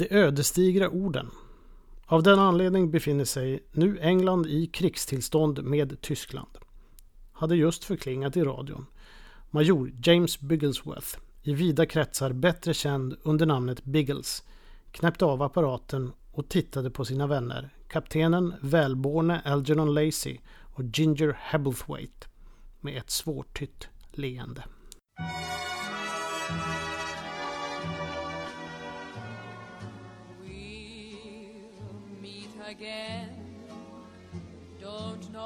De ödesdigra orden. Av den anledning befinner sig nu England i krigstillstånd med Tyskland. Hade just förklingat i radion. Major James Bigglesworth, i vida kretsar bättre känd under namnet Biggles, knäppte av apparaten och tittade på sina vänner, kaptenen välborne Algernon Lacey och Ginger Hebblethwaite med ett svårtytt leende.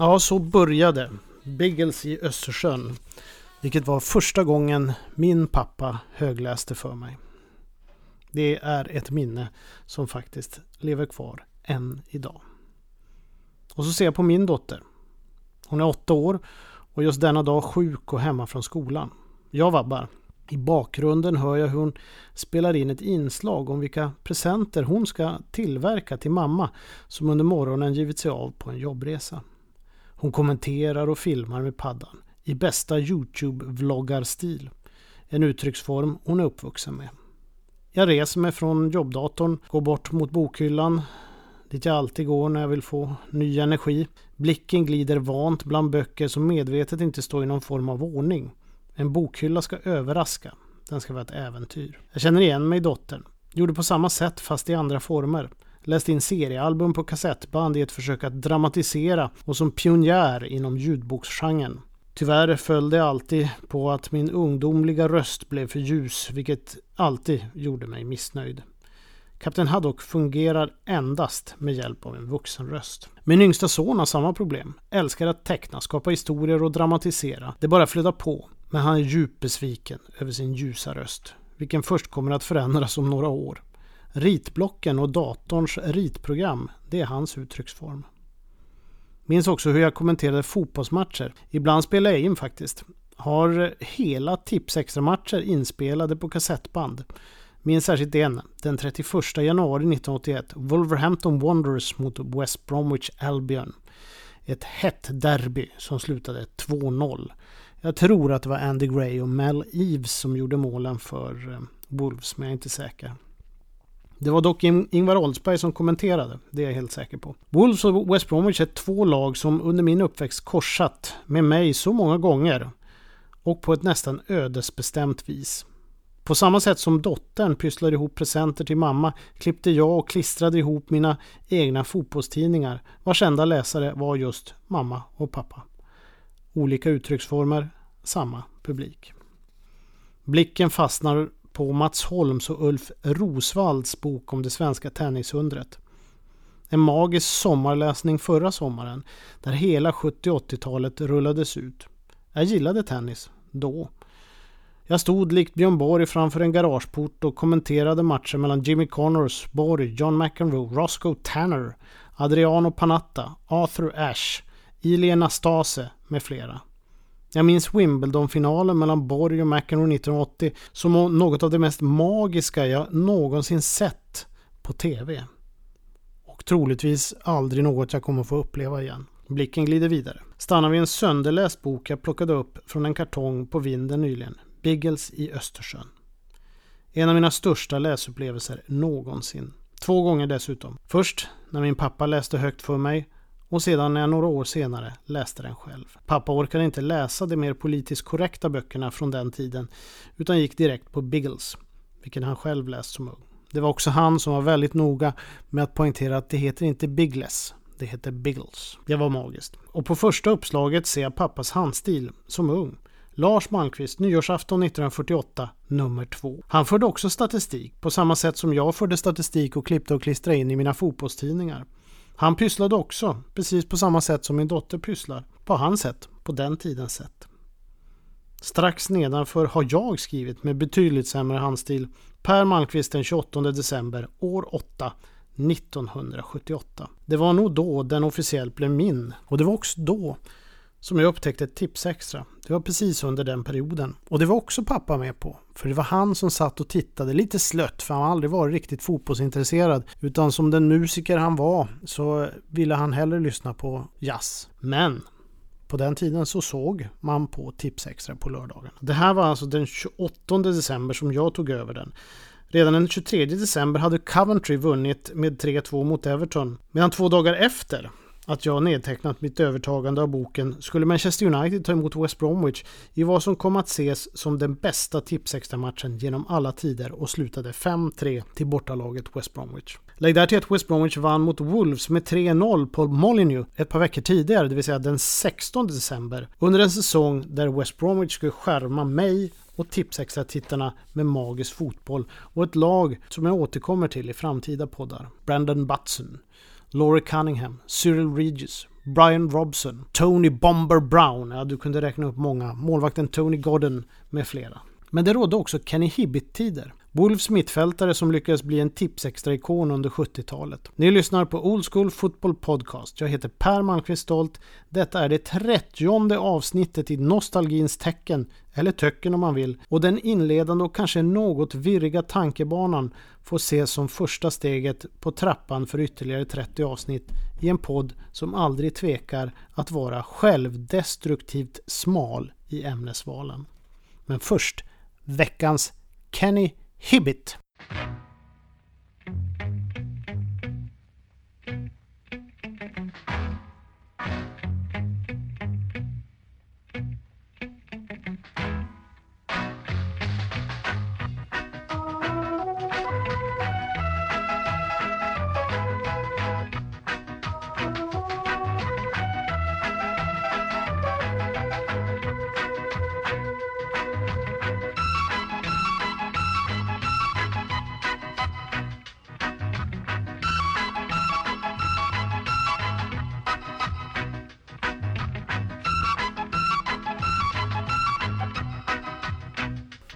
Ja, så började Biggles i Östersjön. Vilket var första gången min pappa högläste för mig. Det är ett minne som faktiskt lever kvar än idag. Och så ser jag på min dotter. Hon är åtta år och just denna dag sjuk och hemma från skolan. Jag vabbar. I bakgrunden hör jag hur hon spelar in ett inslag om vilka presenter hon ska tillverka till mamma som under morgonen givit sig av på en jobbresa. Hon kommenterar och filmar med paddan i bästa Youtube-vloggarstil. En uttrycksform hon är uppvuxen med. Jag reser mig från jobbdatorn, går bort mot bokhyllan dit jag alltid går när jag vill få ny energi. Blicken glider vant bland böcker som medvetet inte står i någon form av ordning. En bokhylla ska överraska. Den ska vara ett äventyr. Jag känner igen mig i dottern. Gjorde på samma sätt fast i andra former. Läste in seriealbum på kassettband i ett försök att dramatisera och som pionjär inom ljudboksgenren. Tyvärr föll det alltid på att min ungdomliga röst blev för ljus, vilket alltid gjorde mig missnöjd. Kapten Haddock fungerar endast med hjälp av en vuxenröst. Min yngsta son har samma problem. Älskar att teckna, skapa historier och dramatisera. Det bara flödar på. Men han är djupt besviken över sin ljusa röst, vilken först kommer att förändras om några år. Ritblocken och datorns ritprogram, det är hans uttrycksform. Minns också hur jag kommenterade fotbollsmatcher. Ibland spelade jag in faktiskt. Har hela Tipsextra-matcher inspelade på kassettband. Minns särskilt en, den 31 januari 1981. Wolverhampton Wanderers mot West Bromwich Albion. Ett hett derby som slutade 2-0. Jag tror att det var Andy Gray och Mel Eves som gjorde målen för eh, Wolves, men jag är inte säker. Det var dock Ingvar Oldsberg som kommenterade, det är jag helt säker på. Wolves och West Bromwich är två lag som under min uppväxt korsat med mig så många gånger och på ett nästan ödesbestämt vis. På samma sätt som dottern pysslade ihop presenter till mamma klippte jag och klistrade ihop mina egna fotbollstidningar vars enda läsare var just mamma och pappa. Olika uttrycksformer, samma publik. Blicken fastnar på Mats Holms och Ulf Rosvalds bok om det svenska tennisundret. En magisk sommarläsning förra sommaren där hela 70 80-talet rullades ut. Jag gillade tennis, då. Jag stod likt Björn Borg framför en garageport och kommenterade matcher mellan Jimmy Connors, Borg, John McEnroe, Roscoe Tanner, Adriano Panatta, Arthur Ashe, Ilie Nastase med flera. Jag minns Wimbledon-finalen mellan Borg och McEnroe 1980 som något av det mest magiska jag någonsin sett på TV. Och troligtvis aldrig något jag kommer få uppleva igen. Blicken glider vidare. Stannar vid en sönderläst bok jag plockade upp från en kartong på vinden nyligen. Biggles i Östersjön. En av mina största läsupplevelser någonsin. Två gånger dessutom. Först när min pappa läste högt för mig och sedan när jag några år senare läste den själv. Pappa orkade inte läsa de mer politiskt korrekta böckerna från den tiden utan gick direkt på Biggles, vilken han själv läst som ung. Det var också han som var väldigt noga med att poängtera att det heter inte Biggles, det heter Biggles. Det var magiskt. Och på första uppslaget ser jag pappas handstil som ung. Lars Malmqvist, nyårsafton 1948, nummer två. Han förde också statistik på samma sätt som jag förde statistik och klippte och klistrade in i mina fotbollstidningar. Han pysslade också, precis på samma sätt som min dotter pysslar. På hans sätt, på den tidens sätt. Strax nedanför har jag skrivit med betydligt sämre handstil Per Malmqvist den 28 december år 8 1978. Det var nog då den officiellt blev min och det var också då som jag upptäckte ett tips extra. Det var precis under den perioden. Och det var också pappa med på. För det var han som satt och tittade lite slött för han har aldrig varit riktigt fotbollsintresserad. Utan som den musiker han var så ville han hellre lyssna på jazz. Men på den tiden så såg man på Tips Extra på lördagen. Det här var alltså den 28 december som jag tog över den. Redan den 23 december hade Coventry vunnit med 3-2 mot Everton. Medan två dagar efter att jag nedtecknat mitt övertagande av boken skulle Manchester United ta emot West Bromwich i vad som kom att ses som den bästa tipsextra-matchen genom alla tider och slutade 5-3 till bortalaget West Bromwich. Lägg där till att West Bromwich vann mot Wolves med 3-0 på Molineux ett par veckor tidigare, det vill säga den 16 december, under en säsong där West Bromwich skulle skärma mig och Tipsextra-tittarna med magisk fotboll och ett lag som jag återkommer till i framtida poddar. Brandon Butson, Laurie Cunningham, Cyril Regis, Brian Robson, Tony Bomber Brown, ja du kunde räkna upp många, målvakten Tony Godden med flera. Men det rådde också Kenny Hibbit-tider. Wolves mittfältare som lyckades bli en tipsextra-ikon under 70-talet. Ni lyssnar på Old School Football Podcast. Jag heter Per Malmqvist Stolt. Detta är det trettionde avsnittet i nostalgins tecken, eller töcken om man vill, och den inledande och kanske något virriga tankebanan får ses som första steget på trappan för ytterligare 30 avsnitt i en podd som aldrig tvekar att vara självdestruktivt smal i ämnesvalen. Men först veckans Kenny Hibbit.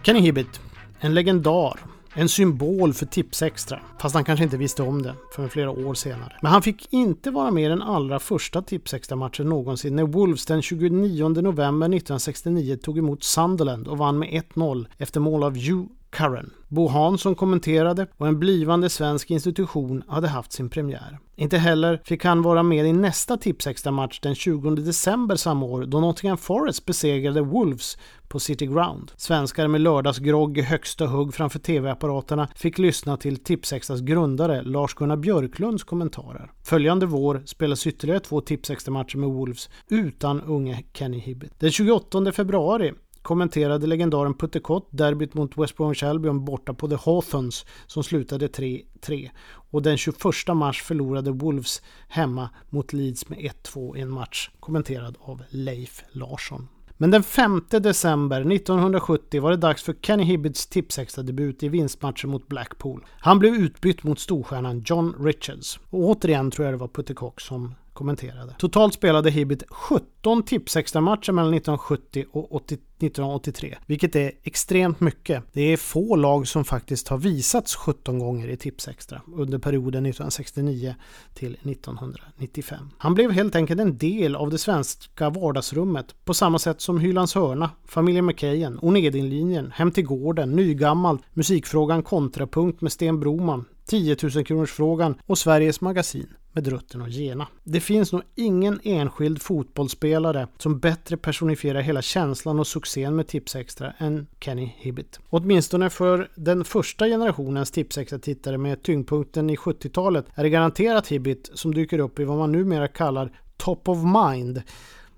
Kenny Hibbit, en legendar. En symbol för Tipsextra, fast han kanske inte visste om det förrän flera år senare. Men han fick inte vara med i den allra första Tipsextra-matchen någonsin när Wolves den 29 november 1969 tog emot Sunderland och vann med 1-0 efter mål av Hugh Curran. Bo Hansson kommenterade och en blivande svensk institution hade haft sin premiär. Inte heller fick han vara med i nästa Tipsextra-match den 20 december samma år då Nottingham Forest besegrade Wolves på City Ground. Svenskar med lördagsgrogg i högsta hugg framför tv-apparaterna fick lyssna till Tipsextras grundare Lars-Gunnar Björklunds kommentarer. Följande vår spelas ytterligare två Tipsextra-matcher med Wolves utan unge Kenny Hibbett. Den 28 februari kommenterade legendaren Putte Kott derbyt mot West Bromwich Albion borta på The Hawthorns som slutade 3-3. Och den 21 mars förlorade Wolves hemma mot Leeds med 1-2 i en match kommenterad av Leif Larsson. Men den 5 december 1970 var det dags för Kenny Hibbits tipsextra debut i vinstmatchen mot Blackpool. Han blev utbytt mot storstjärnan John Richards. Och återigen tror jag det var Putte Kock som kommenterade. Totalt spelade Hibbit 17 tipsextra-matcher mellan 1970 och 80, 1983, vilket är extremt mycket. Det är få lag som faktiskt har visats 17 gånger i Tipsextra under perioden 1969 till 1995. Han blev helt enkelt en del av det svenska vardagsrummet på samma sätt som Hylands hörna, Familjen McKayen, Onedinlinjen, Hem till gården, Nygammalt, Musikfrågan Kontrapunkt med Sten Broman, 10 000 kronors frågan och Sveriges Magasin med Drutten och Gena. Det finns nog ingen enskild fotbollsspelare som bättre personifierar hela känslan och succén med Tipsextra än Kenny Hibbit. Åtminstone för den första generationens Tipsextra-tittare med tyngdpunkten i 70-talet är det garanterat Hibbit som dyker upp i vad man numera kallar Top of Mind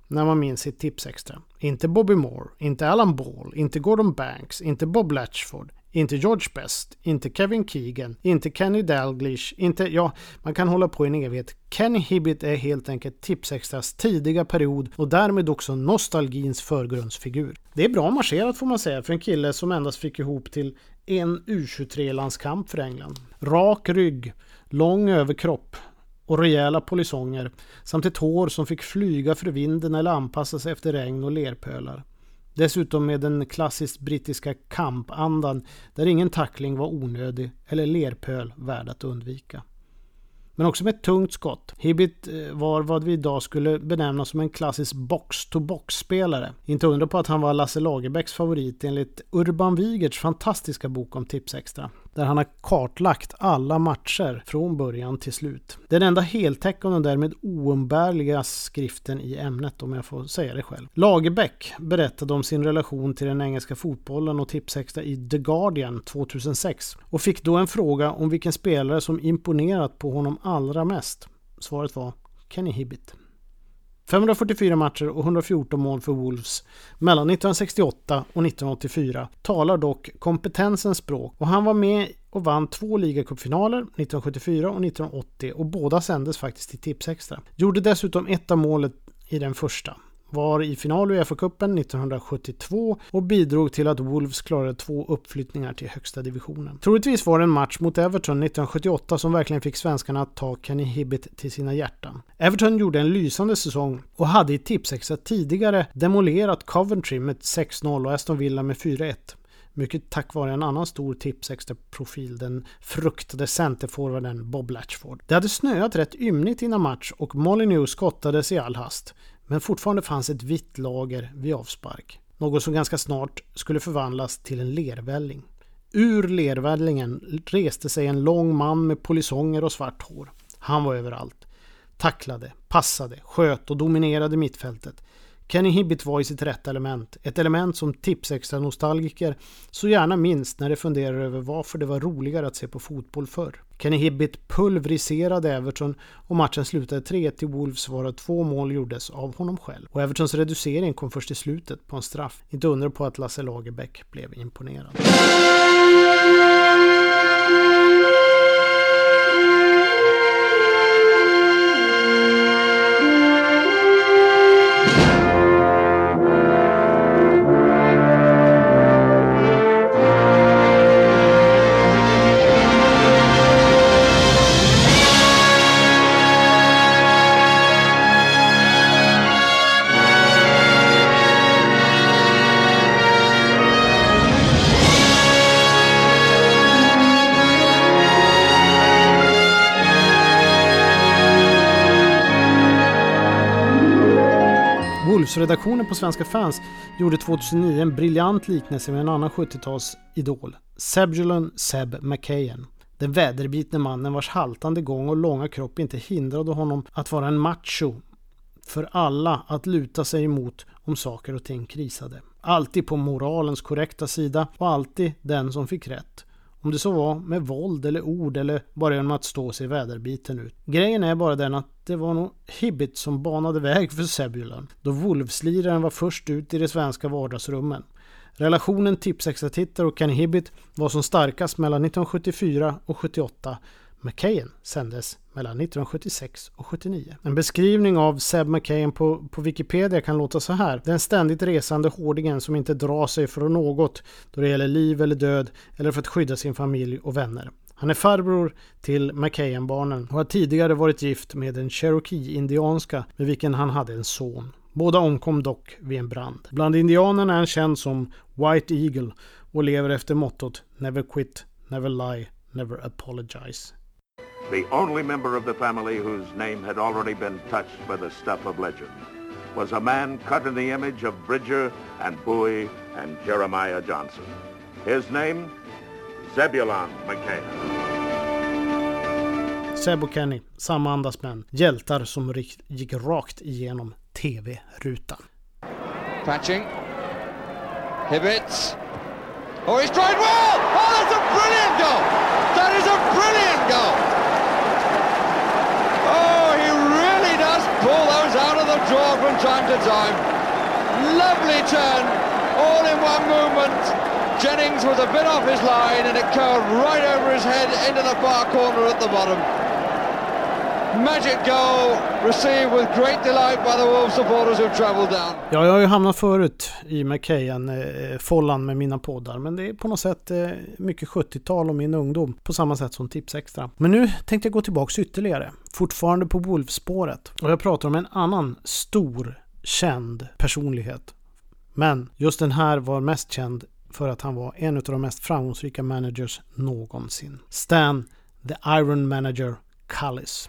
när man minns sitt Tipsextra. Inte Bobby Moore, inte Alan Ball, inte Gordon Banks, inte Bob Latchford, inte George Best, inte Kevin Keegan, inte Kenny Dalglish, inte, ja, man kan hålla på i en evighet. Kenny Hibbit är helt enkelt Tipsextras tidiga period och därmed också nostalgins förgrundsfigur. Det är bra marscherat får man säga för en kille som endast fick ihop till en U23-landskamp för England. Rak rygg, lång överkropp och rejäla polisonger samt ett hår som fick flyga för vinden eller anpassa sig efter regn och lerpölar. Dessutom med den klassiskt brittiska kampandan där ingen tackling var onödig eller lerpöl värd att undvika. Men också med ett tungt skott. Hibbit eh, var vad vi idag skulle benämna som en klassisk box-to-box-spelare. Inte undra på att han var Lasse Lagerbäcks favorit enligt Urban Wigerts fantastiska bok om Tipsextra där han har kartlagt alla matcher från början till slut. Den enda heltäckande och därmed oumbärliga skriften i ämnet om jag får säga det själv. Lagerbäck berättade om sin relation till den engelska fotbollen och tipsextra i The Guardian 2006 och fick då en fråga om vilken spelare som imponerat på honom allra mest. Svaret var Kenny Hibbit. 544 matcher och 114 mål för Wolves mellan 1968 och 1984 talar dock kompetensens språk. Och han var med och vann två ligacupfinaler 1974 och 1980 och båda sändes faktiskt i Tipsextra. Gjorde dessutom ett av målet i den första var i final i Uefa-cupen 1972 och bidrog till att Wolves klarade två uppflyttningar till högsta divisionen. Troligtvis var det en match mot Everton 1978 som verkligen fick svenskarna att ta Kenny Hibbit till sina hjärtan. Everton gjorde en lysande säsong och hade i Tipsexa tidigare demolerat Coventry med 6-0 och Aston Villa med 4-1. Mycket tack vare en annan stor tipsextra profil, den fruktade centerforwarden Bob Latchford. Det hade snöat rätt ymnigt innan match och Molyneux skottades i all hast. Men fortfarande fanns ett vitt lager vid avspark. Något som ganska snart skulle förvandlas till en lervälling. Ur lervällingen reste sig en lång man med polisonger och svart hår. Han var överallt. Tacklade, passade, sköt och dominerade mittfältet. Kenny Hibbit var i sitt rätta element. Ett element som tipsextra nostalgiker så gärna minns när de funderar över varför det var roligare att se på fotboll förr. Kenny Hibbit pulveriserade Everton och matchen slutade 3-1 till Wolves varav två mål gjordes av honom själv. Och Evertons reducering kom först i slutet på en straff. Inte undra på att Lasse Lagerbäck blev imponerad. Wolfsredaktionen på Svenska fans gjorde 2009 en briljant liknelse med en annan 70-talsidol, Sebulon Seb McKayen. Den väderbitne mannen vars haltande gång och långa kropp inte hindrade honom att vara en macho för alla att luta sig emot om saker och ting krisade. Alltid på moralens korrekta sida och alltid den som fick rätt. Om det så var med våld eller ord eller bara genom att stå sig väderbiten ut. Grejen är bara den att det var nog Hibbit som banade väg för Sebulan, Då Wolfsliraren var först ut i de svenska vardagsrummen. Relationen tipsextra-tittare och Kenny Hibbit var som starkast mellan 1974 och 78 McKayen sändes mellan 1976 och 79. En beskrivning av Seb McKayen på, på Wikipedia kan låta så här. Den ständigt resande hårdingen som inte drar sig för något då det gäller liv eller död eller för att skydda sin familj och vänner. Han är farbror till McKayen-barnen och har tidigare varit gift med en Cherokee-indianska med vilken han hade en son. Båda omkom dock vid en brand. Bland indianerna är han känd som White Eagle och lever efter mottot Never quit, never lie, never apologize. The only member of the family whose name had already been touched by the stuff of legend was a man cut in the image of Bridger and Bowie and Jeremiah Johnson. His name, Zebulon McKay. Seb och Kenny, samma andas män. Hjältar som gick rakt igenom TV-rutan. Patching. Hibbets. Oh, he's tried well! Oh, that's a brilliant goal! That is a brilliant goal! Oh, pull those out of the draw from time to time. Lovely turn, all in one movement. Jennings was a bit off his line and it curled right over his head into the far corner at the bottom. Magic goal received with great delight by the Wolves supporters who traveled down. Ja, jag har ju hamnat förut i McKayen, eh, follan med mina poddar. Men det är på något sätt eh, mycket 70-tal och min ungdom. På samma sätt som Tipsextra. Men nu tänkte jag gå tillbaks ytterligare. Fortfarande på Wolves-spåret. Och jag pratar om en annan stor, känd personlighet. Men just den här var mest känd för att han var en av de mest framgångsrika managers någonsin. Stan, the Iron Manager Cullis.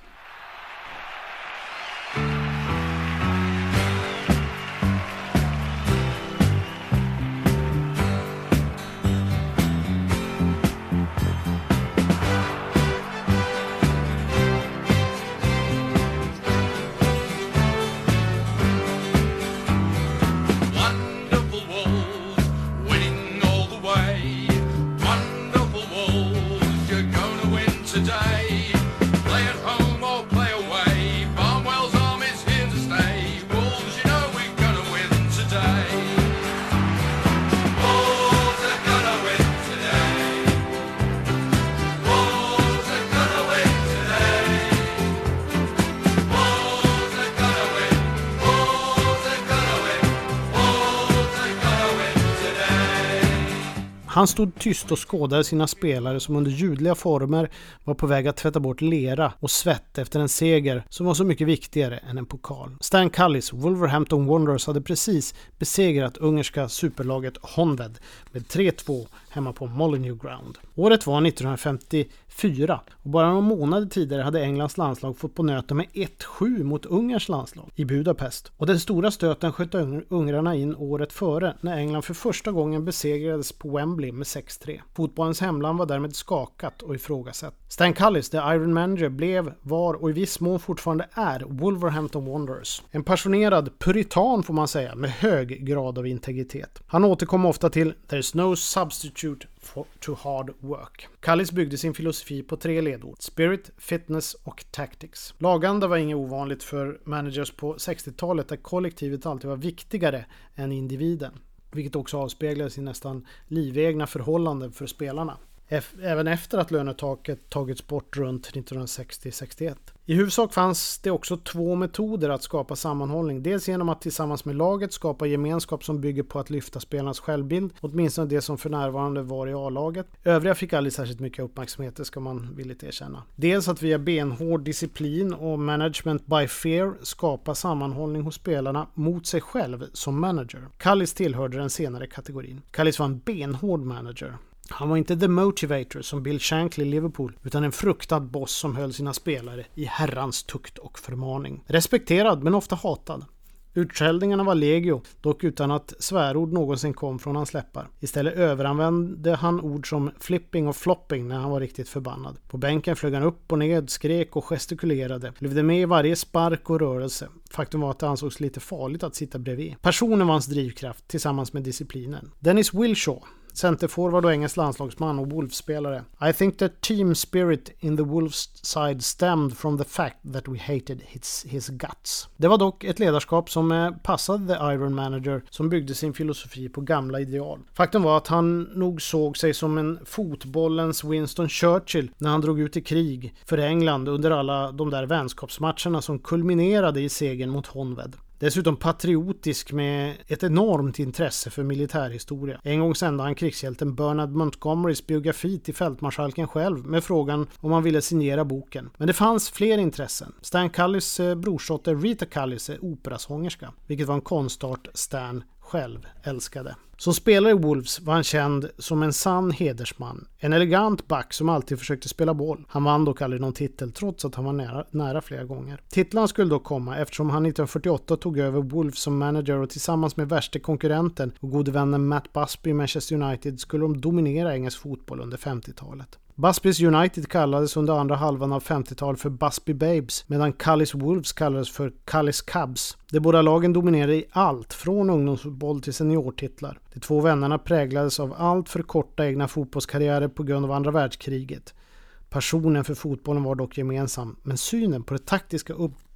Han stod tyst och skådade sina spelare som under ljudliga former var på väg att tvätta bort lera och svett efter en seger som var så mycket viktigare än en pokal. Stan Cullis, Wolverhampton Wanderers, hade precis besegrat ungerska superlaget Honved med 3-2 hemma på Molyneux Ground. Året var 1954 och bara några månader tidigare hade Englands landslag fått på nöten med 1-7 mot Ungerns landslag i Budapest. Och den stora stöten sköt ungrarna in året före när England för första gången besegrades på Wembley med 6-3. Fotbollens hemland var därmed skakat och ifrågasatt. Stan Cullis, the Iron Manager, blev, var och i viss mån fortfarande är Wolverhampton Wanderers. En passionerad puritan får man säga med hög grad av integritet. Han återkom ofta till “There's no substitute for, to hard work”. Cullis byggde sin filosofi på tre ledord. Spirit, fitness och tactics. Laganda var inget ovanligt för managers på 60-talet där kollektivet alltid var viktigare än individen. Vilket också avspeglades i nästan livegna förhållanden för spelarna även efter att lönetaket tagits bort runt 1960-61. I huvudsak fanns det också två metoder att skapa sammanhållning. Dels genom att tillsammans med laget skapa gemenskap som bygger på att lyfta spelarnas självbild, åtminstone det som för närvarande var i A-laget. Övriga fick aldrig särskilt mycket uppmärksamhet, det ska man villigt erkänna. Dels att via benhård disciplin och management by fear skapa sammanhållning hos spelarna mot sig själv som manager. Kallis tillhörde den senare kategorin. Kallis var en benhård manager. Han var inte the motivator som Bill Shankly i Liverpool, utan en fruktad boss som höll sina spelare i herrans tukt och förmaning. Respekterad men ofta hatad. Utskällningarna var legio, dock utan att svärord någonsin kom från hans läppar. Istället överanvände han ord som flipping och flopping när han var riktigt förbannad. På bänken flög han upp och ned, skrek och gestikulerade, levde med i varje spark och rörelse. Faktum var att det ansågs lite farligt att sitta bredvid. Personen var hans drivkraft, tillsammans med disciplinen. Dennis Wilshaw, centerforward och engelsk landslagsman och Wolves-spelare. I think the team spirit in the Wolves side stemmed from the fact that we hated his, his guts. Det var dock ett ledarskap som eh, passade the Iron Manager som byggde sin filosofi på gamla ideal. Faktum var att han nog såg sig som en fotbollens Winston Churchill när han drog ut i krig för England under alla de där vänskapsmatcherna som kulminerade i segern mot Honved. Dessutom patriotisk med ett enormt intresse för militärhistoria. En gång sände han krigshjälten Bernard Montgomerys biografi till fältmarskalken själv med frågan om han ville signera boken. Men det fanns fler intressen. Stan Cullys eh, brorsdotter Rita Cullis är operasångerska, vilket var en konstart Stan själv älskade. Som spelare i Wolves var han känd som en sann hedersman. En elegant back som alltid försökte spela boll. Han vann dock aldrig någon titel trots att han var nära, nära flera gånger. Titlarna skulle dock komma eftersom han 1948 tog över Wolves som manager och tillsammans med värste konkurrenten och gode vännen Matt Busby i Manchester United skulle de dominera engelsk fotboll under 50-talet. Busbys United kallades under andra halvan av 50-talet för Busby Babes medan Callis Wolves kallades för Callis Cubs. De båda lagen dominerade i allt från ungdomsfotboll till seniortitlar. De två vännerna präglades av allt för korta egna fotbollskarriärer på grund av andra världskriget. Passionen för fotbollen var dock gemensam, men synen på det taktiska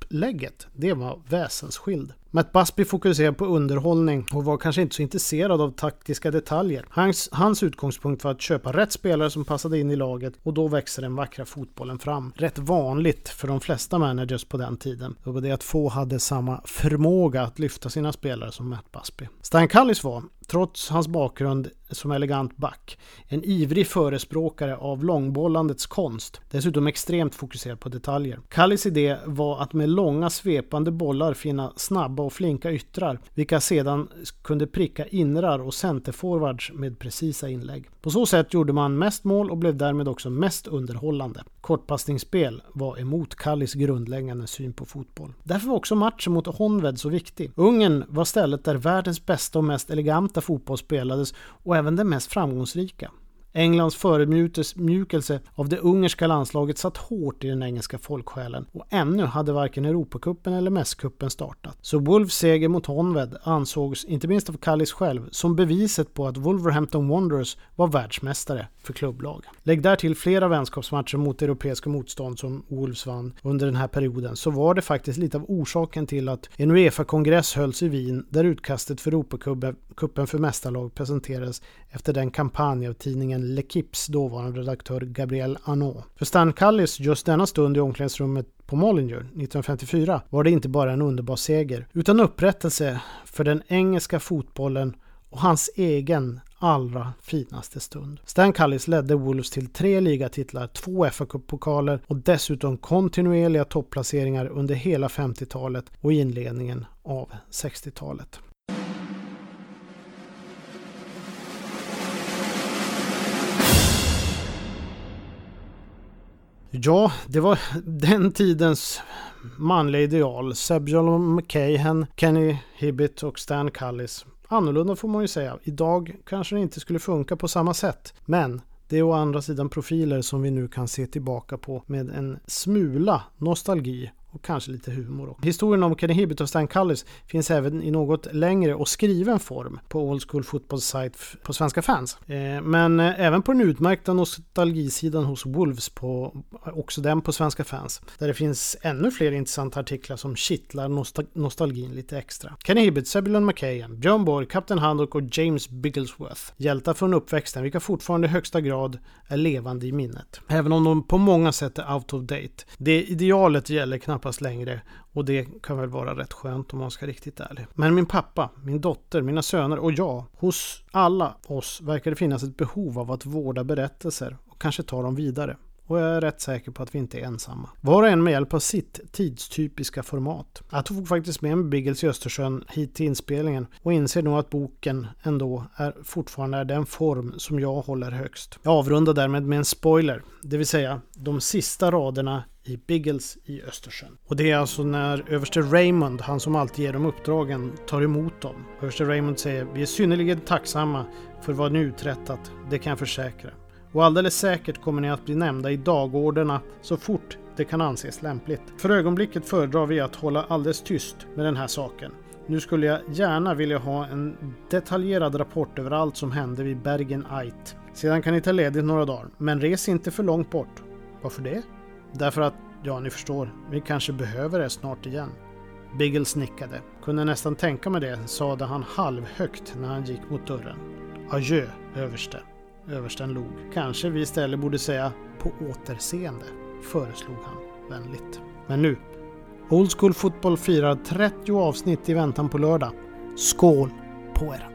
upplägget, det var väsensskild. Matt Busby fokuserade på underhållning och var kanske inte så intresserad av taktiska detaljer. Hans, hans utgångspunkt var att köpa rätt spelare som passade in i laget och då växer den vackra fotbollen fram. Rätt vanligt för de flesta managers på den tiden. Det var det att få hade samma förmåga att lyfta sina spelare som Matt Busby. Stan Cullis var, trots hans bakgrund som elegant back, en ivrig förespråkare av långbollandets konst. Dessutom extremt fokuserad på detaljer. Kallis idé var att med långa svepande bollar finna snabba och flinka yttrar, vilka sedan kunde pricka inrar och centerforwards med precisa inlägg. På så sätt gjorde man mest mål och blev därmed också mest underhållande. Kortpassningsspel var emot Kallis grundläggande syn på fotboll. Därför var också matchen mot Honved så viktig. Ungern var stället där världens bästa och mest eleganta fotboll spelades och även den mest framgångsrika. Englands förödmjukelse av det ungerska landslaget satt hårt i den engelska folksjälen och ännu hade varken Europacupen eller Mässcupen startat. Så Wolves seger mot Honved ansågs, inte minst av Kallis själv, som beviset på att Wolverhampton Wanderers var världsmästare för klubblag. Lägg därtill flera vänskapsmatcher mot europeiska motstånd som Wolves vann under den här perioden så var det faktiskt lite av orsaken till att en Uefa-kongress hölls i Wien där utkastet för Europacupen för mästarlag presenterades efter den kampanj av tidningen L'Equipes dåvarande redaktör Gabriel Arnault. För Stan Kallis just denna stund i omklädningsrummet på Mollinger 1954 var det inte bara en underbar seger utan upprättelse för den engelska fotbollen och hans egen allra finaste stund. Stan Kallis ledde Wolves till tre ligatitlar, två FA-pokaler och dessutom kontinuerliga topplaceringar under hela 50-talet och inledningen av 60-talet. Ja, det var den tidens manliga ideal. Seb McCahan, Kenny Hibbett och Stan Cullis. Annorlunda får man ju säga. Idag kanske det inte skulle funka på samma sätt. Men det är å andra sidan profiler som vi nu kan se tillbaka på med en smula nostalgi och kanske lite humor. Historien om Kenny Hibbett och Stan Cullis finns även i något längre och skriven form på Old School Football Site på Svenska fans. Eh, men eh, även på den utmärkta nostalgisidan hos Wolves, på, också den på Svenska fans, där det finns ännu fler intressanta artiklar som kittlar nostal nostalgin lite extra. Kenny Hibbett, Sebulon McKayen, Björn Borg, Kapten Handok och James Bigglesworth. Hjältar från uppväxten, vilka fortfarande i högsta grad är levande i minnet. Även om de på många sätt är out of date. Det idealet gäller knappast pass längre och det kan väl vara rätt skönt om man ska riktigt ärlig. Men min pappa, min dotter, mina söner och jag, hos alla oss verkar det finnas ett behov av att vårda berättelser och kanske ta dem vidare. Och jag är rätt säker på att vi inte är ensamma. Var och en med hjälp av sitt tidstypiska format. Jag tog faktiskt med mig Biggles i Östersjön hit till inspelningen och inser nog att boken ändå är fortfarande är den form som jag håller högst. Jag avrundar därmed med en spoiler, det vill säga de sista raderna i Biggles i Östersjön. Och det är alltså när överste Raymond, han som alltid ger dem uppdragen, tar emot dem. Överste Raymond säger vi är synnerligen tacksamma för vad ni uträttat, det kan jag försäkra. Och alldeles säkert kommer ni att bli nämnda i dagorderna så fort det kan anses lämpligt. För ögonblicket föredrar vi att hålla alldeles tyst med den här saken. Nu skulle jag gärna vilja ha en detaljerad rapport över allt som hände vid Bergen Ait. Sedan kan ni ta ledigt några dagar, men res inte för långt bort. Varför det? Därför att, ja ni förstår, vi kanske behöver det snart igen. Biggles nickade. Kunde nästan tänka mig det, sade han halvhögt när han gick mot dörren. Adjö, överste. Översten log. Kanske vi istället borde säga på återseende, föreslog han vänligt. Men nu. Old School Football firar 30 avsnitt i väntan på lördag. Skål på er!